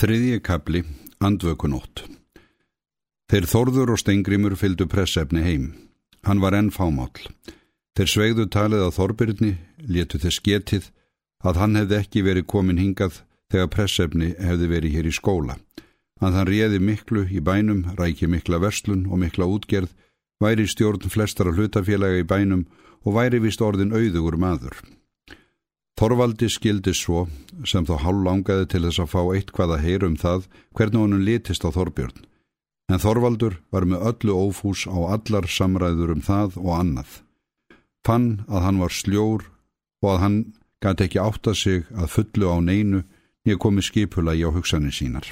Þriðji kapli, andvökunótt. Þeir Þorður og Stengrimur fylgdu pressefni heim. Hann var enn fámál. Þeir sveigðu talið að Þorbirni, létu þess getið, að hann hefði ekki verið komin hingað þegar pressefni hefði verið hér í skóla. Að hann réði miklu í bænum, ræki mikla verslun og mikla útgerð, væri stjórn flestara hlutafélaga í bænum og væri vist orðin auðugur maður. Þorvaldi skildi svo, sem þá hálf langaði til þess að fá eitthvað að heyra um það hvernig honum litist á Þorbjörn. En Þorvaldur var með öllu ófús á allar samræður um það og annað. Fann að hann var sljór og að hann gæti ekki átta sig að fullu á neinu nýja komi skipula í á hugsanir sínar.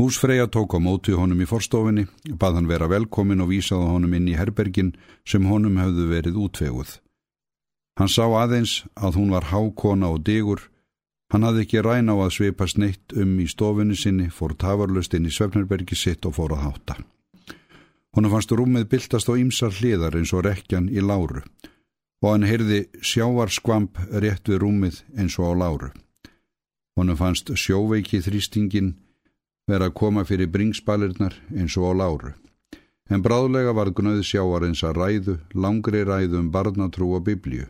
Húsfreyja tók á móti honum í forstofinni, bað hann vera velkomin og vísaði honum inn í herbergin sem honum hefðu verið útveguð. Hann sá aðeins að hún var hákona og digur. Hann hafði ekki ræn á að sveipast neitt um í stofinu sinni, fór tafarlust inn í Svefnerbergi sitt og fór að hátta. Hún fannst rúmið byltast á ýmsar hliðar eins og rekjan í láru og hann heyrði sjávarskvamp rétt við rúmið eins og á láru. Hún fannst sjóveiki þrýstingin vera að koma fyrir bringsbalirnar eins og á láru. En bráðlega var gnöð sjávar eins að ræðu, langri ræðu um barnatrú og biblíu.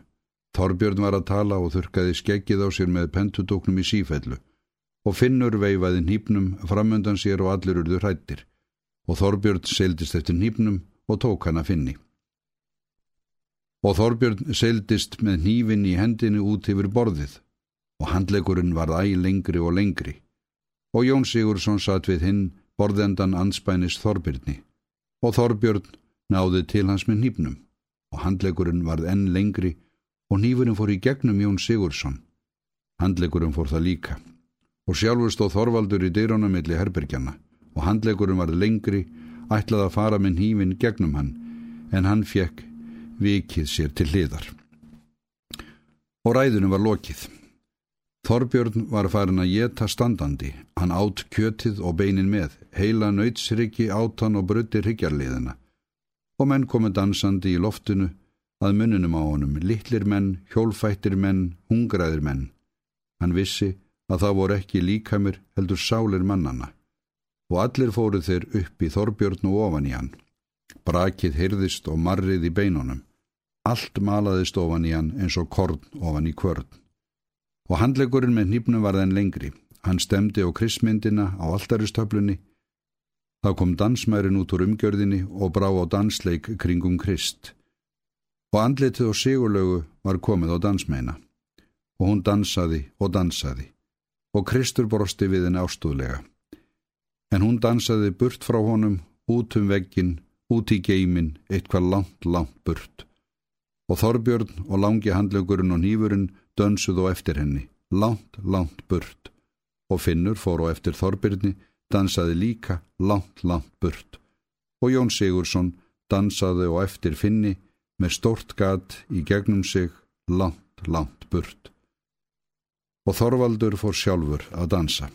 Þorbjörn var að tala og þurkaði skeggið á sér með pentudóknum í sífellu og Finnur veifaði nýpnum framöndan sér og allir urðu hrættir og Þorbjörn seildist eftir nýpnum og tók hann að finni. Og Þorbjörn seildist með nývin í hendinu út yfir borðið og handlegurinn var æg lengri og lengri. Og Jón Sigursson satt við hinn borðendan anspænis Þorbjörni og Þorbjörn náði til hans með nýpnum og handlegurinn varð enn lengri og nýfurinn fór í gegnum Jón Sigursson. Handlegurinn fór það líka. Og sjálfur stóð Þorvaldur í dyrunum milli herbergjana og handlegurinn var lengri, ætlaði að fara með nýfinn gegnum hann. En hann fekk vikið sér til hliðar. Og ræðunum var lokið. Þorbjörn var farin að geta standandi, hann átt kjötið og beinin með, heila nöytsriki átan og bruttir hyggjarliðina og menn komið dansandi í loftinu að mununum á honum, litlir menn, hjólfættir menn, hungraðir menn. Hann vissi að það voru ekki líkamir heldur sálir mannana og allir fóru þeir upp í Þorbjörn og ofan í hann. Brakið hyrðist og marrið í beinunum. Allt malaðist ofan í hann eins og korn ofan í kvörn. Og handlegurinn með nýpnum var þenn lengri. Hann stemdi á krismyndina á alltaristöflunni. Þá kom dansmærin út úr umgjörðinni og brá á dansleik kringum krist og andlitið og sigurlögu var komið á dansmeina og hún dansaði og dansaði og Kristur brosti við henni ástúðlega. En hún dansaði burt frá honum, út um veggin, út í geimin, eitthvað langt, langt burt. Og Þorbjörn og langi handlegurinn og nýfurinn dönsuð og eftir henni, langt, langt burt. Og Finnur fór og eftir Þorbjörni, dansaði líka langt, langt burt. Og Jón Sigursson dansaði og eftir Finni, með stórt gat í gegnum sig langt, langt burt. Og Þorvaldur fór sjálfur að dansa.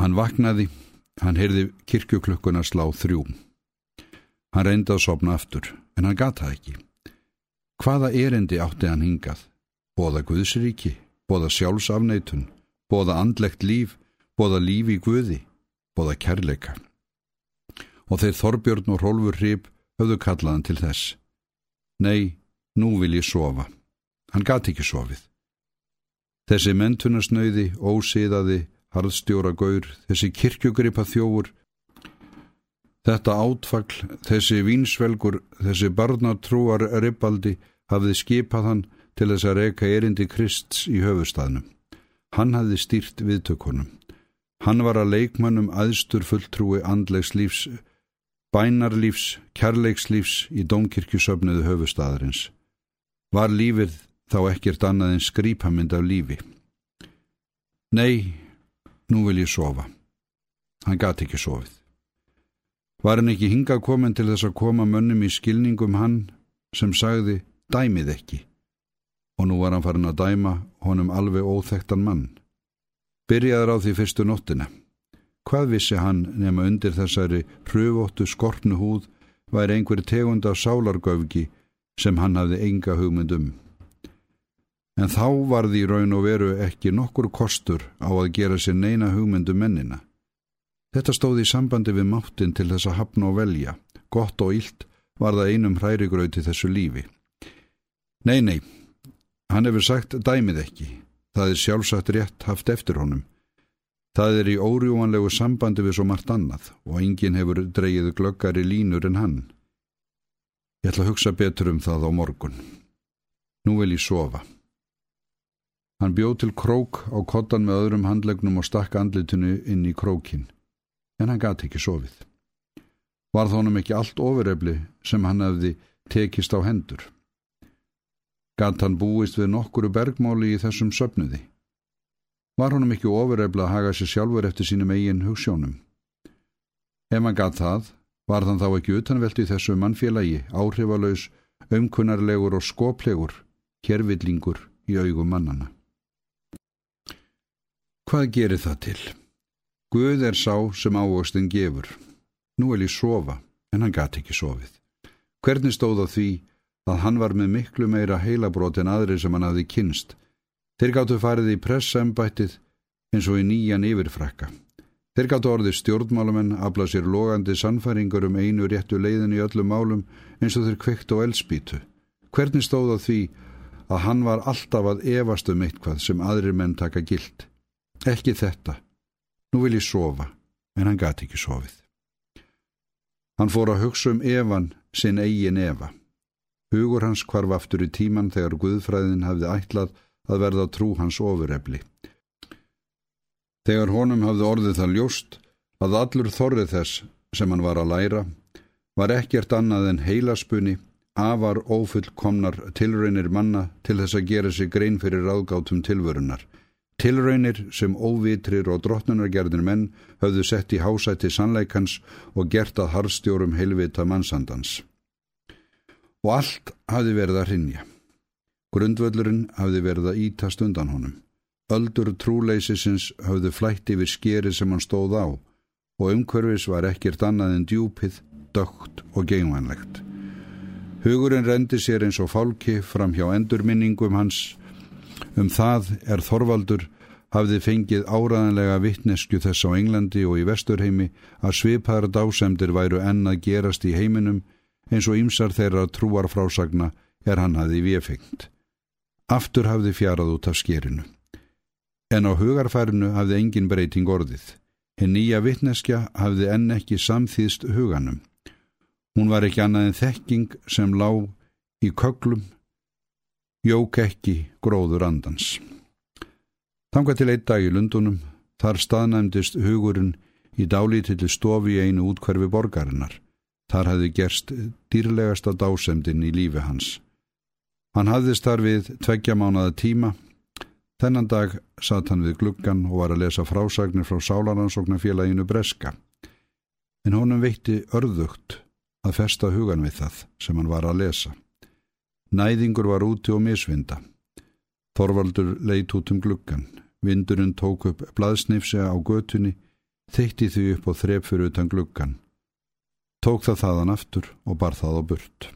Hann vaknaði, hann heyrði kirkjuklukkuna slá þrjú. Hann reyndi að sopna aftur, en hann gata ekki. Hvaða erendi átti hann hingað? Bóða Guðsríki, bóða sjálfsafneitun, bóða andlegt líf, bóða líf í Guði, bóða kærleika. Og þeir Þorbjörn og Rólfur Hrib höfðu kallaðan til þess. Nei, nú vil ég sofa. Hann gati ekki sofið. Þessi mentunasnöyði, ósíðaði, harðstjóra gaur, þessi kirkjugripa þjófur, þetta átfagl, þessi vínsvelgur, þessi barnatrúar ribaldi hafði skipað hann til þess að reyka erindi Krists í höfustafnum. Hann hafði stýrt viðtökunum. Hann var að leikmannum aðstur fulltrúi andlegs lífs bænarlífs, kærleikslífs í dómkirkjusöfnuðu höfustæðarins. Var lífið þá ekkert annað en skrýpamind af lífi? Nei, nú vil ég sofa. Hann gati ekki sofið. Var hann ekki hinga komin til þess að koma mönnum í skilningum hann sem sagði dæmið ekki og nú var hann farin að dæma honum alveg óþektan mann. Byrjaður á því fyrstu nóttina. Hvað vissi hann nema undir þessari pröfóttu skorpnu húð væri einhver tegund af sálargöfgi sem hann hafði enga hugmynd um. En þá var því raun og veru ekki nokkur kostur á að gera sér neina hugmyndu mennina. Þetta stóði í sambandi við máttin til þess að hafna og velja. Gott og ílt var það einum hrærigrauti þessu lífi. Nei, nei, hann hefur sagt dæmið ekki. Það er sjálfsagt rétt haft eftir honum. Það er í órjúanlegu sambandi við svo margt annað og enginn hefur dreyið glöggari línur en hann. Ég ætla að hugsa betur um það á morgun. Nú vil ég sofa. Hann bjóð til krók á kottan með öðrum handlegnum og stakk andlitinu inn í krókin, en hann gati ekki sofið. Var þónum ekki allt ofurefli sem hann hefði tekist á hendur. Gat hann búist við nokkuru bergmáli í þessum söpnuði. Var honum ekki ofurefla að haga sér sjálfur eftir sínum eigin hugssjónum? Ef hann gatt það, var þann þá ekki utanvelt í þessu mannfélagi, áhrifalauðs, umkunnarlegur og skoplegur, kjervillingur í augum mannana. Hvað gerir það til? Guð er sá sem ávöxtin gefur. Nú vil ég sofa, en hann gati ekki sofið. Hvernig stóð á því að hann var með miklu meira heilabrót en aðri sem hann hafði kynst, Þeir gáttu farið í pressembættið eins og í nýjan yfirfrakka. Þeir gáttu orðið stjórnmálumenn aflað sér logandi sannfæringur um einu réttu leiðin í öllum málum eins og þeir kveikt á elspítu. Hvernig stóð á því að hann var alltaf að evast um eitthvað sem aðrir menn taka gild? Ekki þetta. Nú vil ég sofa, en hann gati ekki sofið. Hann fór að hugsa um Evan, sinn eigin Eva. Hugur hans kvarf aftur í tíman þegar Guðfræðin hafði ætlað að verða trú hans ofurefli. Þegar honum hafði orðið það ljóst að allur þorrið þess sem hann var að læra var ekkert annað en heilaspunni, afar ófullkomnar tilraunir manna til þess að gera sig grein fyrir ráðgátum tilvörunar. Tilraunir sem óvitrir og drottnunargerðin menn höfðu sett í hásætti sannleikans og gert að harfstjórum heilvita mannsandans. Og allt hafði verið að hrinja. Grundvöllurinn hafði verið að ítast undan honum. Öldur trúleysisins hafði flætt yfir skeri sem hann stóð á og umhverfis var ekkert annað en djúpið, dögt og geinvænlegt. Hugurinn rendi sér eins og fálki fram hjá endurminningum hans. Um það er Þorvaldur hafði fengið áraðanlega vittnesku þess á Englandi og í Vesturheimi að svipaðar dásemdir væru enn að gerast í heiminum eins og ýmsar þeirra trúar frásagna er hann hafði viðfengt. Aftur hafði fjarað út af skerinu. En á hugarfærinu hafði engin breyting orðið. Henn nýja vittneskja hafði enn ekki samþýðst huganum. Hún var ekki annað en þekking sem lág í köglum, jók ekki gróður andans. Tanga til eitt dag í Lundunum, þar staðnæmdist hugurinn í dálítilli stofi einu útkverfi borgarinnar. Þar hafði gerst dýrlegasta dásemdinn í lífi hans. Hann hafðist þar við tveggja mánaða tíma. Þennan dag satt hann við gluggan og var að lesa frásagnir frá Sálaransóknarfélaginu Breska. En honum veitti örðugt að festa hugan við það sem hann var að lesa. Næðingur var úti og misvinda. Þorvaldur leitt út um gluggan. Vindurinn tók upp blaðsnifsi á götunni, þeitti því upp og þrep fyrir utan gluggan. Tók það þaðan aftur og bar það á burt.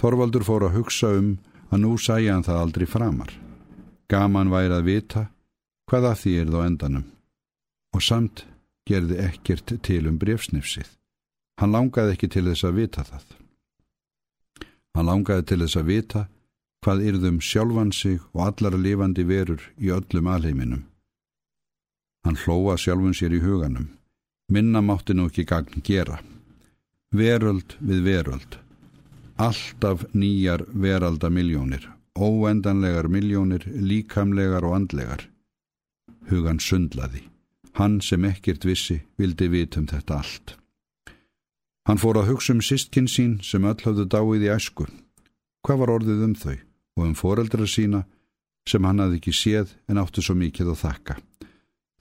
Þorvaldur fór að hugsa um að nú sæja hann það aldrei framar. Gaman væri að vita hvaða því er þá endanum og samt gerði ekkert til um brefsnifsið. Hann langaði ekki til þess að vita það. Hann langaði til þess að vita hvað yrðum sjálfan sig og allara lifandi verur í öllum alheiminum. Hann hlóa sjálfun sér í huganum. Minna mátti nú ekki gagn gera. Veröld við veröld alltaf nýjar veraldamiljónir, óendanlegar miljónir, líkamlegar og andlegar. Hugan sundlaði. Hann sem ekkert vissi vildi vitum þetta allt. Hann fór að hugsa um sistkinn sín sem öll hafðu dáið í æsku. Hvað var orðið um þau og um foreldra sína sem hann hafði ekki séð en áttu svo mikið að þakka.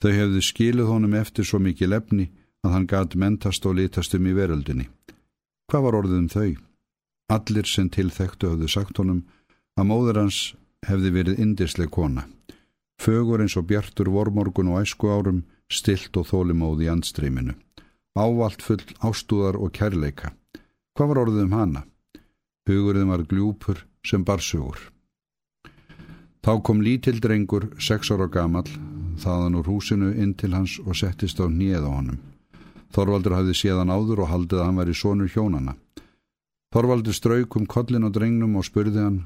Þau hefðu skiluð honum eftir svo mikið lefni að hann gæt mentast og litast um í veröldinni. Hvað var orðið um þau? Allir sem tilþektu hafðu sagt honum að móður hans hefði verið indisleg kona. Fögur eins og bjartur vormorgun og æsku árum, stilt og þólimóð í andstreyminu. Ávalt full ástúðar og kærleika. Hvað var orðið um hana? Hugurðin var gljúpur sem barsugur. Þá kom lítill drengur, sex ára gamal, þaðan úr húsinu inn til hans og settist á nýið á honum. Þorvaldur hafði séðan áður og haldið að hann væri sonur hjónana. Þorvaldur strauk um kollin á drengnum og spurði hann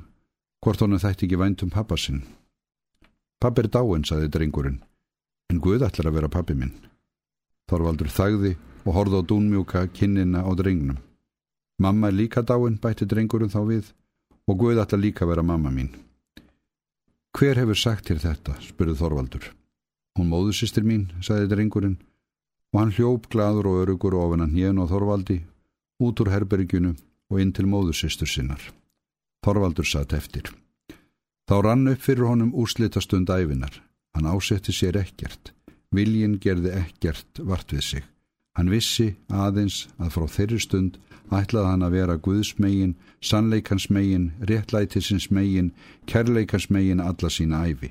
hvort honum þætti ekki vænt um pappa sinn. Pappi er dáin, saði drengurinn, en Guð ætlar að vera pappi minn. Þorvaldur þagði og horði á dúnmjúka kinnina á drengnum. Mamma er líka dáin, bætti drengurinn þá við, og Guð ætlar líka að vera mamma mín. Hver hefur sagt til þetta, spurði Þorvaldur. Hún móðusistir mín, sagði drengurinn, og hann hljóp gladur og örugur ofan hann hén og Þorvaldi, út úr herberginu og inn til móðusistur sinnar. Þorvaldur satt eftir. Þá rann upp fyrir honum úrslitastund æfinar. Hann ásetti sér ekkert. Viljin gerði ekkert vart við sig. Hann vissi aðeins að frá þeirri stund ætlaði hann að vera Guðsmegin, sannleikansmegin, réttlætisinsmegin, kærleikansmegin alla sína æfi.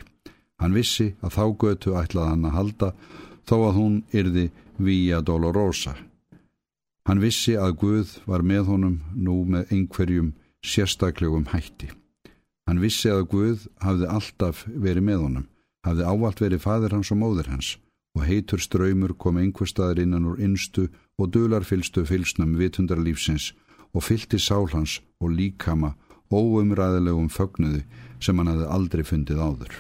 Hann vissi að þá götu ætlaði hann að halda þó að hún yrði Vía Dolorosa. Hann vissi að Guð var með honum nú með einhverjum sérstaklegum hætti. Hann vissi að Guð hafði alltaf verið með honum, hafði ávalt verið fadir hans og móðir hans og heitur ströymur kom einhver staðar innan úr innstu og dularfylstu fylsnum vitundarlífsins og fylti sál hans og líkama óumræðilegum fögnuði sem hann hefði aldrei fundið áður.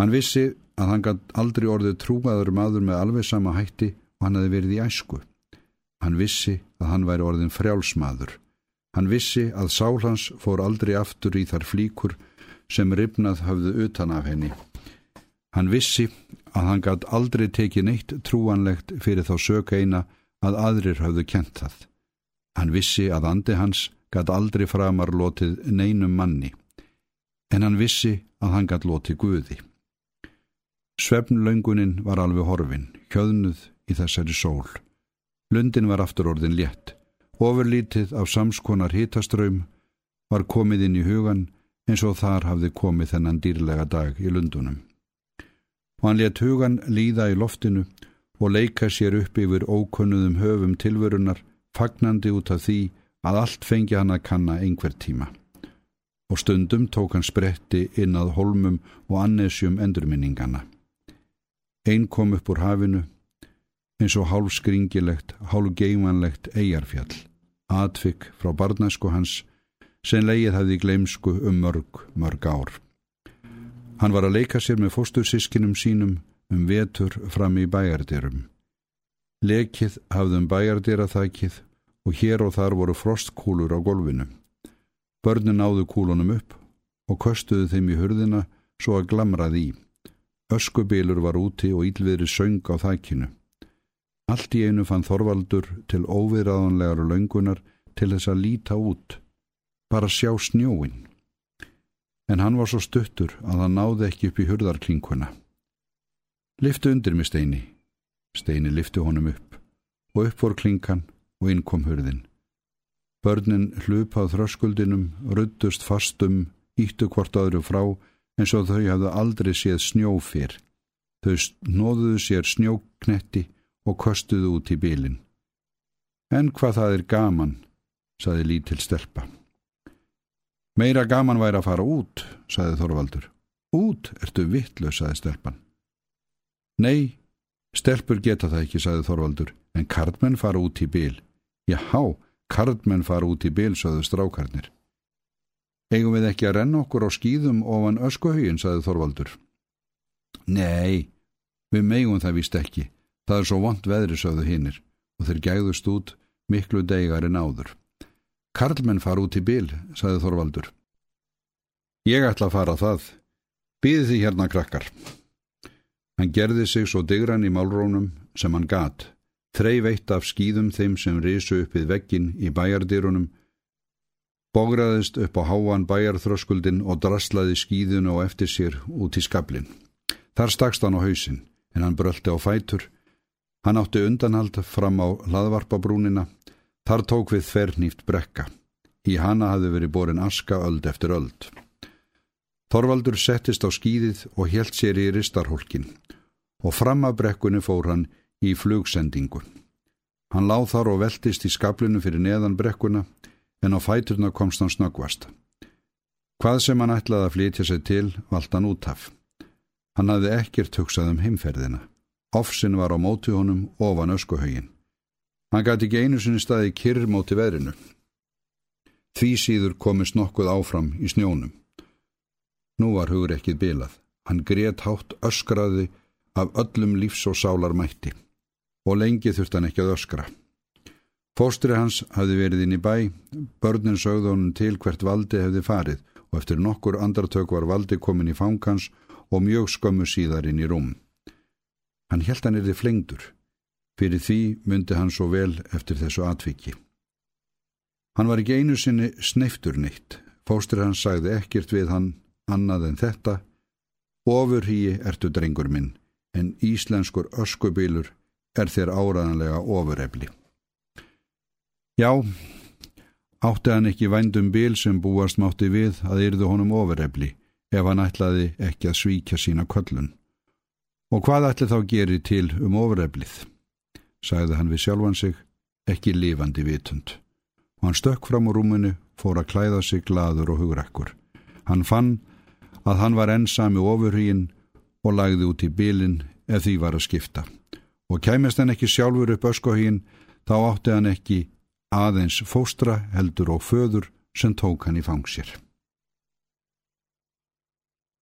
Hann vissi að hann gætt aldrei orðið trúaður maður með alveg sama hætti og hann hefði verið í æsku. Hann vissi að hann væri orðin frjálsmaður. Hann vissi að sál hans fór aldrei aftur í þar flíkur sem ripnað hafðu utan af henni. Hann vissi að hann gætt aldrei tekið neitt trúanlegt fyrir þá söka eina að aðrir hafðu kent það. Hann vissi að andi hans gætt aldrei framar lotið neinum manni, en hann vissi að hann gætt lotið Guði. Svefnlöngunin var alveg horfin, hjöðnuð í þessari sól. Lundin var aftur orðin létt. Ofurlítið af samskonar hitaströym var komið inn í hugan eins og þar hafði komið þennan dýrlega dag í lundunum. Og hann let hugan líða í loftinu og leika sér upp yfir ókunnuðum höfum tilverunar, fagnandi út af því að allt fengi hann að kanna einhver tíma. Og stundum tók hann spretti inn að holmum og annesjum endurminningana. Einn kom upp úr hafinu, eins og hálf skringilegt, hálf geimanlegt eigarfjall, atfik frá barnasku hans, sem leið hafði gleimsku um mörg, mörg ár. Hann var að leika sér með fóstursískinum sínum um vetur fram í bæjardyrum. Lekið hafðum bæjardyra þakkið og hér og þar voru frostkúlur á golfinu. Börnin náðu kúlunum upp og köstuðu þeim í hurðina svo að glamraði í. Öskubilur var úti og ílviðri söng á þakkinu. Allt í einu fann Þorvaldur til óviðraðanlegar og löngunar til þess að líta út, bara sjá snjóin. En hann var svo stuttur að hann náði ekki upp í hurðarklinguna. Liftu undir mig steini. Steini liftu honum upp og upp voru klinkan og inn kom hurðin. Börnin hlupað þröskuldinum, ruttust fastum, íttu hvort aðru frá eins og þau hafðu aldrei séð snjó fyrr. Þau nóðuðu sér snjóknetti og kostuðu út í bílin. En hvað það er gaman, saði lítil stelpa. Meira gaman væri að fara út, saði Þorvaldur. Út, ertu vittlu, saði stelpan. Nei, stelpur geta það ekki, sagði Þorvaldur, en kardmenn fara út í bil. Jáhá, kardmenn fara út í bil, sagðu strákarnir. Eigum við ekki að renna okkur á skýðum ofan öskuhauðin, sagði Þorvaldur. Nei, við megum það vist ekki. Það er svo vond veðri, sagðu hinnir, og þeir gæðust út miklu degar en áður. Karlmenn fara út í bil, sagði Þorvaldur. Ég ætla að fara það. Býði því hérna krakkar. Hann gerði sig svo digran í málrónum sem hann gat, þrei veitt af skýðum þeim sem risu upp við veggin í bæjardýrunum, bógraðist upp á háan bæjarþröskuldin og drasslaði skýðunu og eftir sér út í skablin. Þar stakst hann á hausin, en hann bröldi á fætur. Hann átti undanhald fram á hlaðvarpabrúnina, þar tók við þvernýft brekka. Í hana hafði verið borin aska öld eftir öld. Þorvaldur settist á skýðið og helt sér í ristarholkin og fram af brekkunni fór hann í flugsendingu. Hann láð þar og veltist í skablinu fyrir neðan brekkuna en á fæturna komst hann snöggvast. Hvað sem hann ætlaði að flytja sig til, vald hann út af. Hann hafði ekkert hugsað um heimferðina. Offsin var á móti honum ofan öskuhaugin. Hann gæti ekki einu sinni staði kyrr móti veðrinu. Því síður komist nokkuð áfram í snjónum. Nú var hugur ekkið bilað. Hann greiðt hátt öskraði af öllum lífs og sálar mætti og lengi þurft hann ekki að öskra. Fóstri hans hafði verið inn í bæ, börnin sögðu honum til hvert valdi hefði farið og eftir nokkur andartök var valdi komin í fangans og mjög skömmu síðar inn í rúm. Hann held hann erði flengdur. Fyrir því myndi hann svo vel eftir þessu atviki. Hann var ekki einu sinni sneiftur neitt. Fóstri hans sagði ekkert við hann annað en þetta. Ofur hýi ertu drengur minn, en íslenskur öskubilur er þér áraðanlega ofurefli. Já, átti hann ekki vændum bil sem búast mátti við að yrðu honum ofurefli ef hann ætlaði ekki að svíkja sína köllun. Og hvað ætli þá geri til um ofureflið? Sagði hann við sjálfan sig, ekki lifandi vitund. Og hann stökk fram úr rúmunu, fór að klæða sig gladur og hugrakkur. Hann fann að hann var ensami ofurhýinn og lagði út í bilin ef því var að skipta. Og kæmest hann ekki sjálfur upp öskohýinn, þá átti hann ekki aðeins fóstra heldur og föður sem tók hann í fangsir.